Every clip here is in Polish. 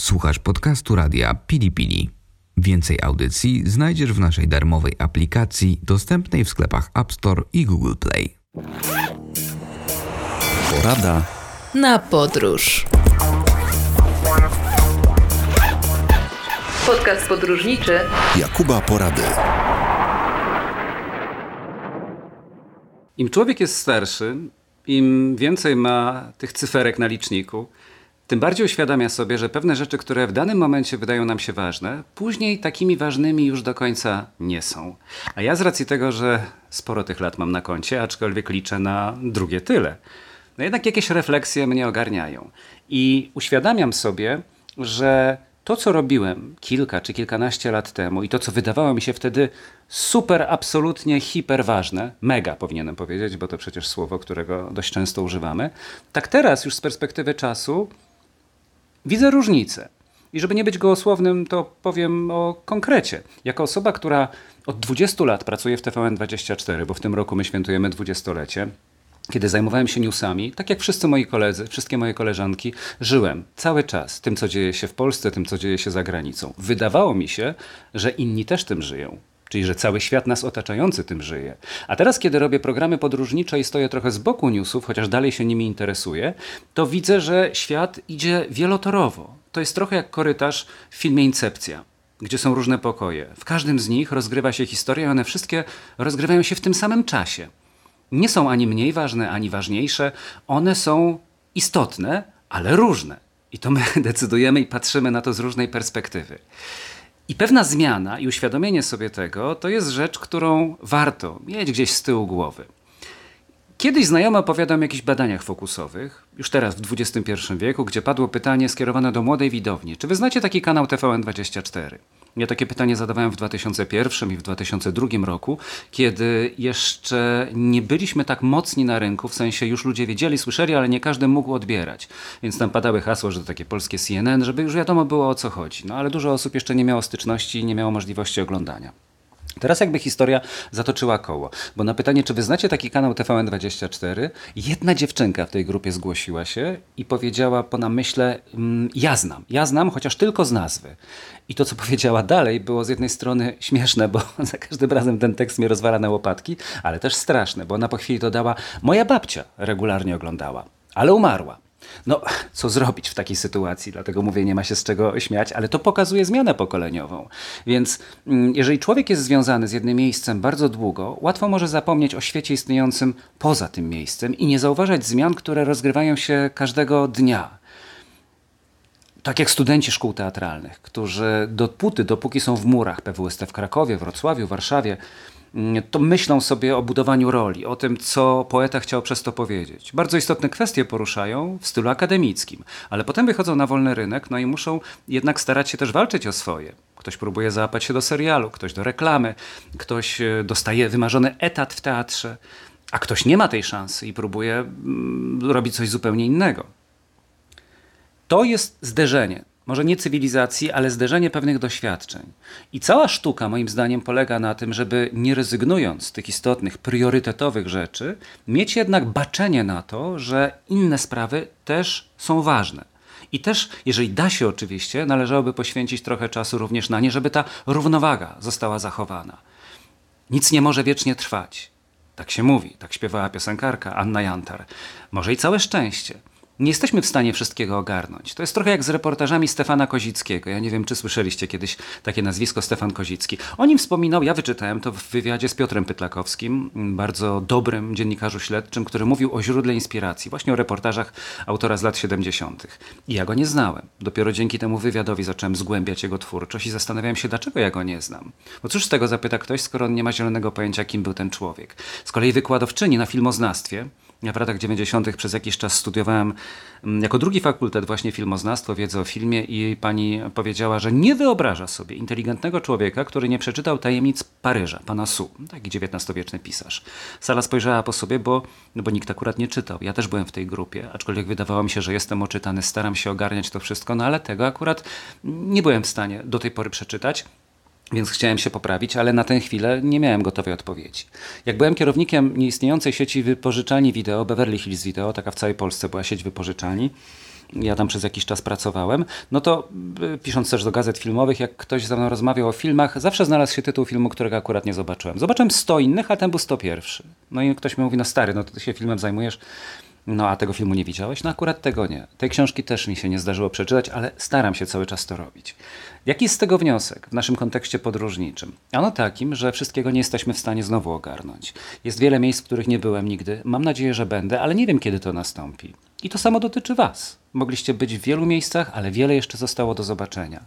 Słuchasz podcastu radia Pili Pili. Więcej audycji znajdziesz w naszej darmowej aplikacji dostępnej w sklepach App Store i Google Play. Porada na podróż. Podcast podróżniczy Jakuba Porady. Im człowiek jest starszy, im więcej ma tych cyferek na liczniku, tym bardziej uświadamia sobie, że pewne rzeczy, które w danym momencie wydają nam się ważne, później takimi ważnymi już do końca nie są. A ja z racji tego, że sporo tych lat mam na koncie, aczkolwiek liczę na drugie tyle, no jednak jakieś refleksje mnie ogarniają. I uświadamiam sobie, że to, co robiłem kilka czy kilkanaście lat temu i to, co wydawało mi się wtedy super, absolutnie hiper ważne, mega powinienem powiedzieć, bo to przecież słowo, którego dość często używamy, tak teraz już z perspektywy czasu widzę różnicę. I żeby nie być gołosłownym, to powiem o konkrecie. Jako osoba, która od 20 lat pracuje w TVN24, bo w tym roku my świętujemy dwudziestolecie, kiedy zajmowałem się newsami, tak jak wszyscy moi koledzy, wszystkie moje koleżanki, żyłem cały czas tym, co dzieje się w Polsce, tym, co dzieje się za granicą. Wydawało mi się, że inni też tym żyją. Czyli, że cały świat nas otaczający tym żyje. A teraz, kiedy robię programy podróżnicze i stoję trochę z boku newsów, chociaż dalej się nimi interesuję, to widzę, że świat idzie wielotorowo. To jest trochę jak korytarz w filmie Incepcja, gdzie są różne pokoje. W każdym z nich rozgrywa się historia, i one wszystkie rozgrywają się w tym samym czasie. Nie są ani mniej ważne, ani ważniejsze. One są istotne, ale różne. I to my decydujemy i patrzymy na to z różnej perspektywy. I pewna zmiana i uświadomienie sobie tego to jest rzecz, którą warto mieć gdzieś z tyłu głowy. Kiedyś znajomy opowiadał o jakichś badaniach fokusowych, już teraz w XXI wieku, gdzie padło pytanie skierowane do młodej widowni. Czy wy znacie taki kanał TVN24? Ja takie pytanie zadawałem w 2001 i w 2002 roku, kiedy jeszcze nie byliśmy tak mocni na rynku, w sensie już ludzie wiedzieli, słyszeli, ale nie każdy mógł odbierać. Więc tam padały hasło, że to takie polskie CNN, żeby już wiadomo było o co chodzi. No ale dużo osób jeszcze nie miało styczności i nie miało możliwości oglądania. Teraz jakby historia zatoczyła koło, bo na pytanie, czy wy znacie taki kanał TVN24, jedna dziewczynka w tej grupie zgłosiła się i powiedziała po namyśle, mm, ja znam, ja znam, chociaż tylko z nazwy. I to, co powiedziała dalej, było z jednej strony śmieszne, bo za każdym razem ten tekst mnie rozwala na łopatki, ale też straszne, bo ona po chwili dodała, moja babcia regularnie oglądała, ale umarła. No, co zrobić w takiej sytuacji? Dlatego mówię, nie ma się z czego śmiać, ale to pokazuje zmianę pokoleniową. Więc mm, jeżeli człowiek jest związany z jednym miejscem bardzo długo, łatwo może zapomnieć o świecie istniejącym poza tym miejscem i nie zauważać zmian, które rozgrywają się każdego dnia. Tak jak studenci szkół teatralnych, którzy dopóty, dopóki są w murach PWST w Krakowie, Wrocławiu, Warszawie, to myślą sobie o budowaniu roli, o tym, co poeta chciał przez to powiedzieć. Bardzo istotne kwestie poruszają w stylu akademickim, ale potem wychodzą na wolny rynek, no i muszą jednak starać się też walczyć o swoje. Ktoś próbuje załapać się do serialu, ktoś do reklamy, ktoś e, dostaje wymarzony etat w teatrze, a ktoś nie ma tej szansy i próbuje mm, robić coś zupełnie innego. To jest zderzenie może nie cywilizacji, ale zderzenie pewnych doświadczeń. I cała sztuka, moim zdaniem, polega na tym, żeby nie rezygnując z tych istotnych, priorytetowych rzeczy, mieć jednak baczenie na to, że inne sprawy też są ważne. I też, jeżeli da się oczywiście, należałoby poświęcić trochę czasu również na nie, żeby ta równowaga została zachowana. Nic nie może wiecznie trwać. Tak się mówi, tak śpiewała piosenkarka Anna Jantar. Może i całe szczęście nie jesteśmy w stanie wszystkiego ogarnąć. To jest trochę jak z reportażami Stefana Kozickiego. Ja nie wiem, czy słyszeliście kiedyś takie nazwisko Stefan Kozicki. O nim wspominał, ja wyczytałem to w wywiadzie z Piotrem Pytlakowskim, bardzo dobrym dziennikarzu śledczym, który mówił o źródle inspiracji, właśnie o reportażach autora z lat 70. I ja go nie znałem. Dopiero dzięki temu wywiadowi zacząłem zgłębiać jego twórczość i zastanawiałem się, dlaczego ja go nie znam. Bo cóż z tego zapyta ktoś, skoro on nie ma zielonego pojęcia, kim był ten człowiek. Z kolei wykładowczyni na filmoznawstwie, ja w latach 90. przez jakiś czas studiowałem mm, jako drugi fakultet właśnie filmoznawstwo, wiedzę o filmie i pani powiedziała, że nie wyobraża sobie inteligentnego człowieka, który nie przeczytał tajemnic Paryża, pana Su, taki XIX-wieczny pisarz. Sala spojrzała po sobie, bo, no bo nikt akurat nie czytał. Ja też byłem w tej grupie, aczkolwiek wydawało mi się, że jestem oczytany, staram się ogarniać to wszystko, no ale tego akurat nie byłem w stanie do tej pory przeczytać. Więc chciałem się poprawić, ale na tę chwilę nie miałem gotowej odpowiedzi. Jak byłem kierownikiem nieistniejącej sieci wypożyczalni wideo, Beverly Hills Video, taka w całej Polsce była sieć wypożyczalni, ja tam przez jakiś czas pracowałem, no to y, pisząc też do gazet filmowych, jak ktoś ze mną rozmawiał o filmach, zawsze znalazł się tytuł filmu, którego akurat nie zobaczyłem. Zobaczyłem 100 innych, a ten był 101. No i ktoś mi mówi, no stary, no to ty się filmem zajmujesz, no a tego filmu nie widziałeś? No akurat tego nie. Tej książki też mi się nie zdarzyło przeczytać, ale staram się cały czas to robić. Jaki jest z tego wniosek w naszym kontekście podróżniczym? Ano takim, że wszystkiego nie jesteśmy w stanie znowu ogarnąć. Jest wiele miejsc, w których nie byłem nigdy. Mam nadzieję, że będę, ale nie wiem, kiedy to nastąpi. I to samo dotyczy Was. Mogliście być w wielu miejscach, ale wiele jeszcze zostało do zobaczenia.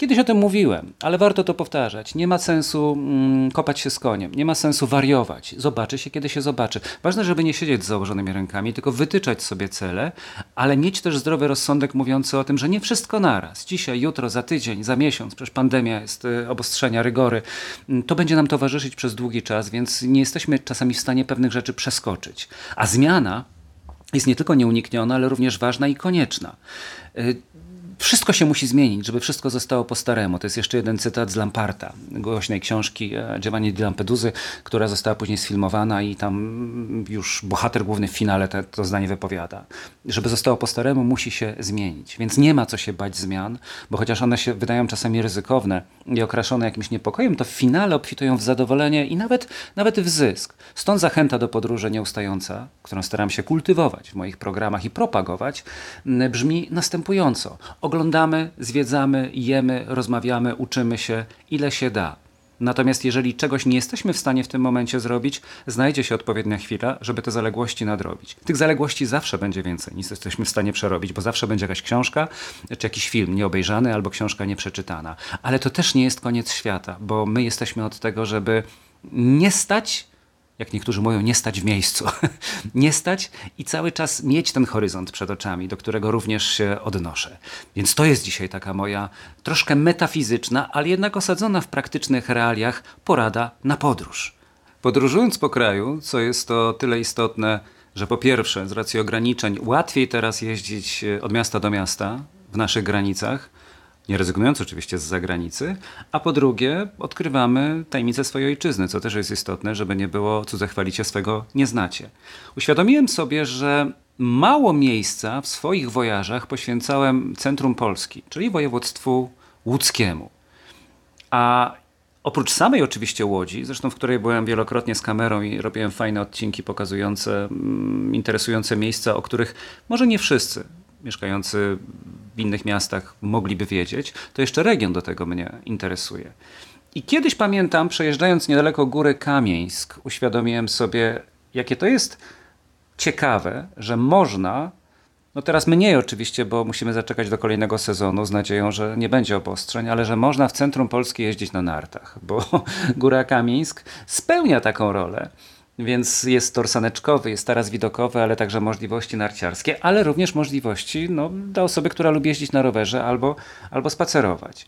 Kiedyś o tym mówiłem, ale warto to powtarzać. Nie ma sensu mm, kopać się z koniem, nie ma sensu wariować. Zobaczy się, kiedy się zobaczy. Ważne, żeby nie siedzieć z założonymi rękami, tylko wytyczać sobie cele, ale mieć też zdrowy rozsądek mówiący o tym, że nie wszystko naraz. Dzisiaj, jutro, za tydzień, za miesiąc, przecież pandemia jest, y, obostrzenia, rygory. Mm, to będzie nam towarzyszyć przez długi czas, więc nie jesteśmy czasami w stanie pewnych rzeczy przeskoczyć. A zmiana jest nie tylko nieunikniona, ale również ważna i konieczna. Wszystko się musi zmienić, żeby wszystko zostało po staremu. To jest jeszcze jeden cytat z Lamparta, głośnej książki e, Giovanni di Lampeduzy, która została później sfilmowana i tam już bohater główny w finale te, to zdanie wypowiada. Żeby zostało po staremu, musi się zmienić. Więc nie ma co się bać zmian, bo chociaż one się wydają czasami ryzykowne i okraszone jakimś niepokojem, to w finale obfitują w zadowolenie i nawet, nawet w zysk. Stąd zachęta do podróży nieustająca, którą staram się kultywować w moich programach i propagować, brzmi następująco oglądamy, zwiedzamy, jemy, rozmawiamy, uczymy się, ile się da. Natomiast jeżeli czegoś nie jesteśmy w stanie w tym momencie zrobić, znajdzie się odpowiednia chwila, żeby te zaległości nadrobić. Tych zaległości zawsze będzie więcej niż jesteśmy w stanie przerobić, bo zawsze będzie jakaś książka, czy jakiś film nieobejrzany albo książka nieprzeczytana. Ale to też nie jest koniec świata, bo my jesteśmy od tego, żeby nie stać jak niektórzy mówią, nie stać w miejscu. nie stać i cały czas mieć ten horyzont przed oczami, do którego również się odnoszę. Więc to jest dzisiaj taka moja troszkę metafizyczna, ale jednak osadzona w praktycznych realiach porada na podróż. Podróżując po kraju, co jest to tyle istotne, że po pierwsze, z racji ograniczeń, łatwiej teraz jeździć e, od miasta do miasta w naszych granicach nie rezygnując oczywiście z zagranicy, a po drugie odkrywamy tajemnicę swojej ojczyzny, co też jest istotne, żeby nie było cudze chwalicie swego nie znacie. Uświadomiłem sobie, że mało miejsca w swoich wojażach poświęcałem centrum Polski, czyli województwu łódzkiemu. A Oprócz samej oczywiście Łodzi, zresztą w której byłem wielokrotnie z kamerą i robiłem fajne odcinki pokazujące mm, interesujące miejsca, o których może nie wszyscy mieszkający w innych miastach mogliby wiedzieć, to jeszcze region do tego mnie interesuje. I kiedyś pamiętam, przejeżdżając niedaleko góry Kamieńsk, uświadomiłem sobie, jakie to jest ciekawe, że można, no teraz mniej oczywiście, bo musimy zaczekać do kolejnego sezonu z nadzieją, że nie będzie obostrzeń, ale że można w centrum Polski jeździć na nartach, bo Góra Kamieńsk spełnia taką rolę. Więc jest tor saneczkowy, jest taras widokowy, ale także możliwości narciarskie, ale również możliwości no, dla osoby, która lubi jeździć na rowerze albo, albo spacerować.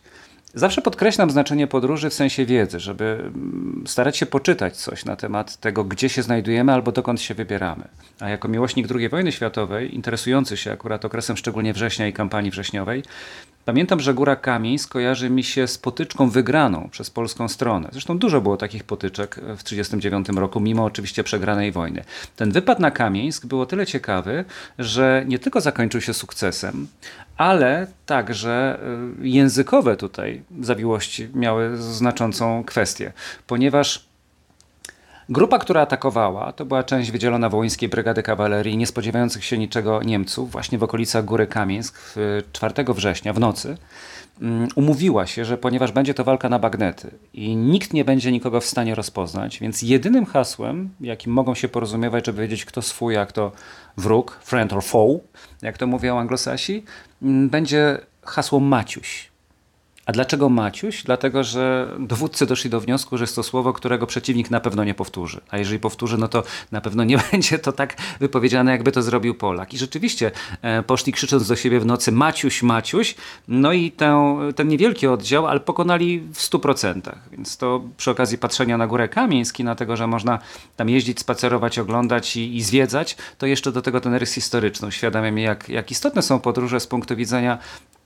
Zawsze podkreślam znaczenie podróży w sensie wiedzy, żeby mm, starać się poczytać coś na temat tego, gdzie się znajdujemy albo dokąd się wybieramy. A jako miłośnik II wojny światowej, interesujący się akurat okresem szczególnie września i kampanii wrześniowej, Pamiętam, że Góra Kamień skojarzy mi się z potyczką wygraną przez polską stronę. Zresztą dużo było takich potyczek w 1939 roku, mimo oczywiście przegranej wojny. Ten wypad na Kamieńsk był o tyle ciekawy, że nie tylko zakończył się sukcesem, ale także y, językowe tutaj zawiłości miały znaczącą kwestię, ponieważ Grupa, która atakowała, to była część wydzielona Wołyńskiej Brygady Kawalerii, nie spodziewających się niczego Niemców, właśnie w okolicach Góry Kamieńsk 4 września w nocy. Mm, umówiła się, że ponieważ będzie to walka na bagnety i nikt nie będzie nikogo w stanie rozpoznać, więc jedynym hasłem, jakim mogą się porozumiewać, żeby wiedzieć kto swój, a kto wróg, friend or foe, jak to mówią anglosasi, mm, będzie hasło Maciuś. A dlaczego Maciuś? Dlatego, że dowódcy doszli do wniosku, że jest to słowo, którego przeciwnik na pewno nie powtórzy. A jeżeli powtórzy, no to na pewno nie będzie to tak wypowiedziane, jakby to zrobił Polak. I rzeczywiście e, poszli krzycząc do siebie w nocy Maciuś, Maciuś. No i ten, ten niewielki oddział, ale pokonali w 100%. Więc to przy okazji patrzenia na Górę Kamieński, na tego, że można tam jeździć, spacerować, oglądać i, i zwiedzać, to jeszcze do tego ten rys historyczny uświadamia mi, jak, jak istotne są podróże z punktu widzenia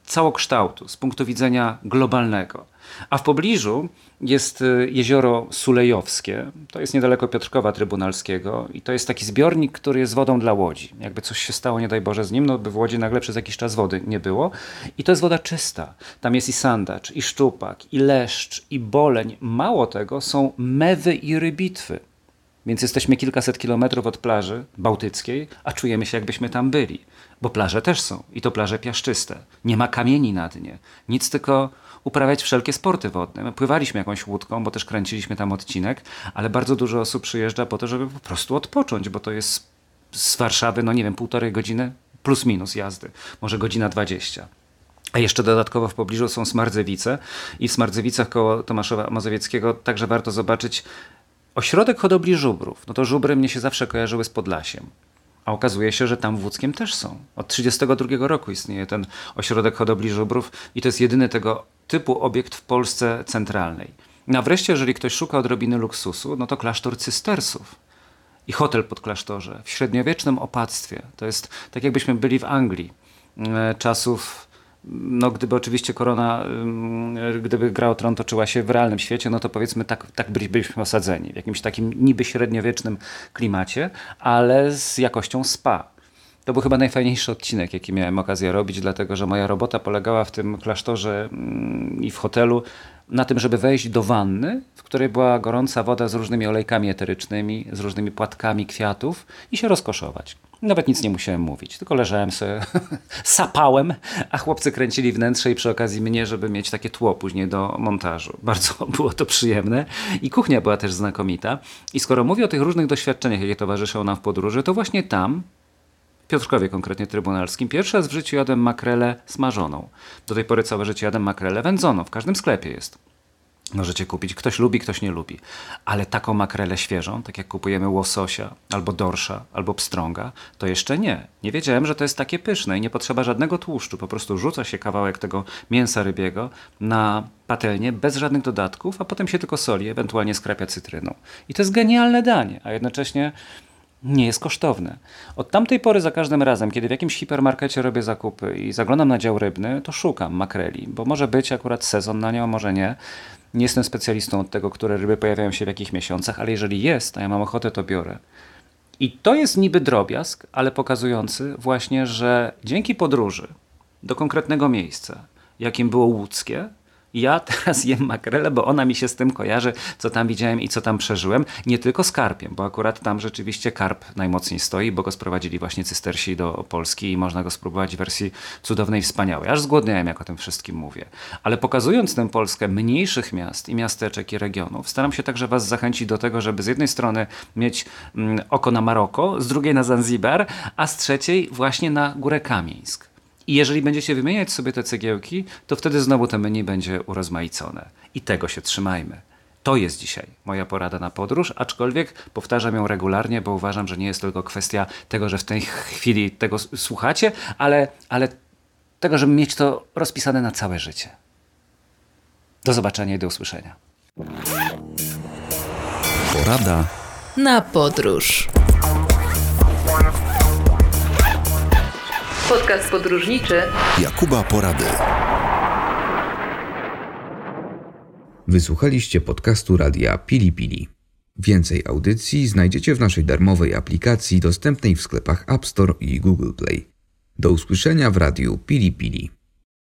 całokształtu, z punktu widzenia globalnego. A w pobliżu jest y, jezioro Sulejowskie, to jest niedaleko Piotrkowa Trybunalskiego i to jest taki zbiornik, który jest wodą dla łodzi. Jakby coś się stało, nie daj Boże, z nim, no by w Łodzi nagle przez jakiś czas wody nie było. I to jest woda czysta. Tam jest i sandacz, i szczupak, i leszcz, i boleń. Mało tego, są mewy i rybitwy. Więc jesteśmy kilkaset kilometrów od plaży bałtyckiej, a czujemy się jakbyśmy tam byli. Bo plaże też są i to plaże piaszczyste. Nie ma kamieni na dnie. Nic tylko uprawiać wszelkie sporty wodne. My pływaliśmy jakąś łódką, bo też kręciliśmy tam odcinek, ale bardzo dużo osób przyjeżdża po to, żeby po prostu odpocząć, bo to jest z Warszawy, no nie wiem, półtorej godziny plus minus jazdy, może godzina dwadzieścia. A jeszcze dodatkowo w pobliżu są Smardzewice i w Smardzewicach koło Tomaszowa Mazowieckiego także warto zobaczyć ośrodek hodowli żubrów. No to żubry mnie się zawsze kojarzyły z Podlasiem. A okazuje się, że tam w Łódzkiem też są. Od 1932 roku istnieje ten ośrodek hodowli żubrów i to jest jedyny tego typu obiekt w Polsce centralnej. No a wreszcie, jeżeli ktoś szuka odrobiny luksusu, no to klasztor cystersów i hotel pod klasztorze w średniowiecznym opactwie. To jest tak, jakbyśmy byli w Anglii e, czasów no gdyby oczywiście korona, gdyby gra o tron toczyła się w realnym świecie, no to powiedzmy tak, tak byliśmy osadzeni, w jakimś takim niby średniowiecznym klimacie, ale z jakością spa. To był chyba najfajniejszy odcinek, jaki miałem okazję robić, dlatego że moja robota polegała w tym klasztorze i w hotelu na tym, żeby wejść do wanny, w której była gorąca woda z różnymi olejkami eterycznymi, z różnymi płatkami kwiatów i się rozkoszować. Nawet nic nie musiałem mówić, tylko leżałem sobie, sapałem, a chłopcy kręcili wnętrze i przy okazji mnie, żeby mieć takie tło później do montażu. Bardzo było to przyjemne i kuchnia była też znakomita. I skoro mówię o tych różnych doświadczeniach, jakie towarzyszą nam w podróży, to właśnie tam, Piotrkowie konkretnie trybunalskim, pierwszy raz w życiu jadłem makrelę smażoną. Do tej pory całe życie jadłem makrelę wędzoną, w każdym sklepie jest. Możecie kupić. Ktoś lubi, ktoś nie lubi. Ale taką makrelę świeżą, tak jak kupujemy łososia, albo dorsza, albo pstrąga, to jeszcze nie. Nie wiedziałem, że to jest takie pyszne i nie potrzeba żadnego tłuszczu. Po prostu rzuca się kawałek tego mięsa rybiego na patelnię bez żadnych dodatków, a potem się tylko soli, ewentualnie skrapia cytryną. I to jest genialne danie, a jednocześnie nie jest kosztowne. Od tamtej pory za każdym razem, kiedy w jakimś hipermarkecie robię zakupy i zaglądam na dział rybny, to szukam makreli, bo może być akurat sezon na nią, może nie. Nie jestem specjalistą od tego, które ryby pojawiają się w jakich miesiącach, ale jeżeli jest, a ja mam ochotę, to biorę. I to jest niby drobiazg, ale pokazujący właśnie, że dzięki podróży do konkretnego miejsca, jakim było łódzkie, ja teraz jem makrelę, bo ona mi się z tym kojarzy, co tam widziałem i co tam przeżyłem. Nie tylko z karpiem, bo akurat tam rzeczywiście karp najmocniej stoi, bo go sprowadzili właśnie cystersi do Polski i można go spróbować w wersji cudownej, wspaniałej. Aż zgłodniałem, jak o tym wszystkim mówię. Ale pokazując tę Polskę mniejszych miast i miasteczek i regionów, staram się także Was zachęcić do tego, żeby z jednej strony mieć mm, oko na Maroko, z drugiej na Zanzibar, a z trzeciej właśnie na Górę Kamieńsk. I jeżeli będziecie wymieniać sobie te cegiełki, to wtedy znowu to menu będzie urozmaicone. I tego się trzymajmy. To jest dzisiaj moja porada na podróż, aczkolwiek powtarzam ją regularnie, bo uważam, że nie jest tylko kwestia tego, że w tej chwili tego słuchacie, ale, ale tego, żeby mieć to rozpisane na całe życie. Do zobaczenia i do usłyszenia. Porada na podróż. Podcast podróżniczy Jakuba Porady. Wysłuchaliście podcastu radia Pili Pili. Więcej audycji znajdziecie w naszej darmowej aplikacji dostępnej w sklepach App Store i Google Play. Do usłyszenia w radiu Pili Pili.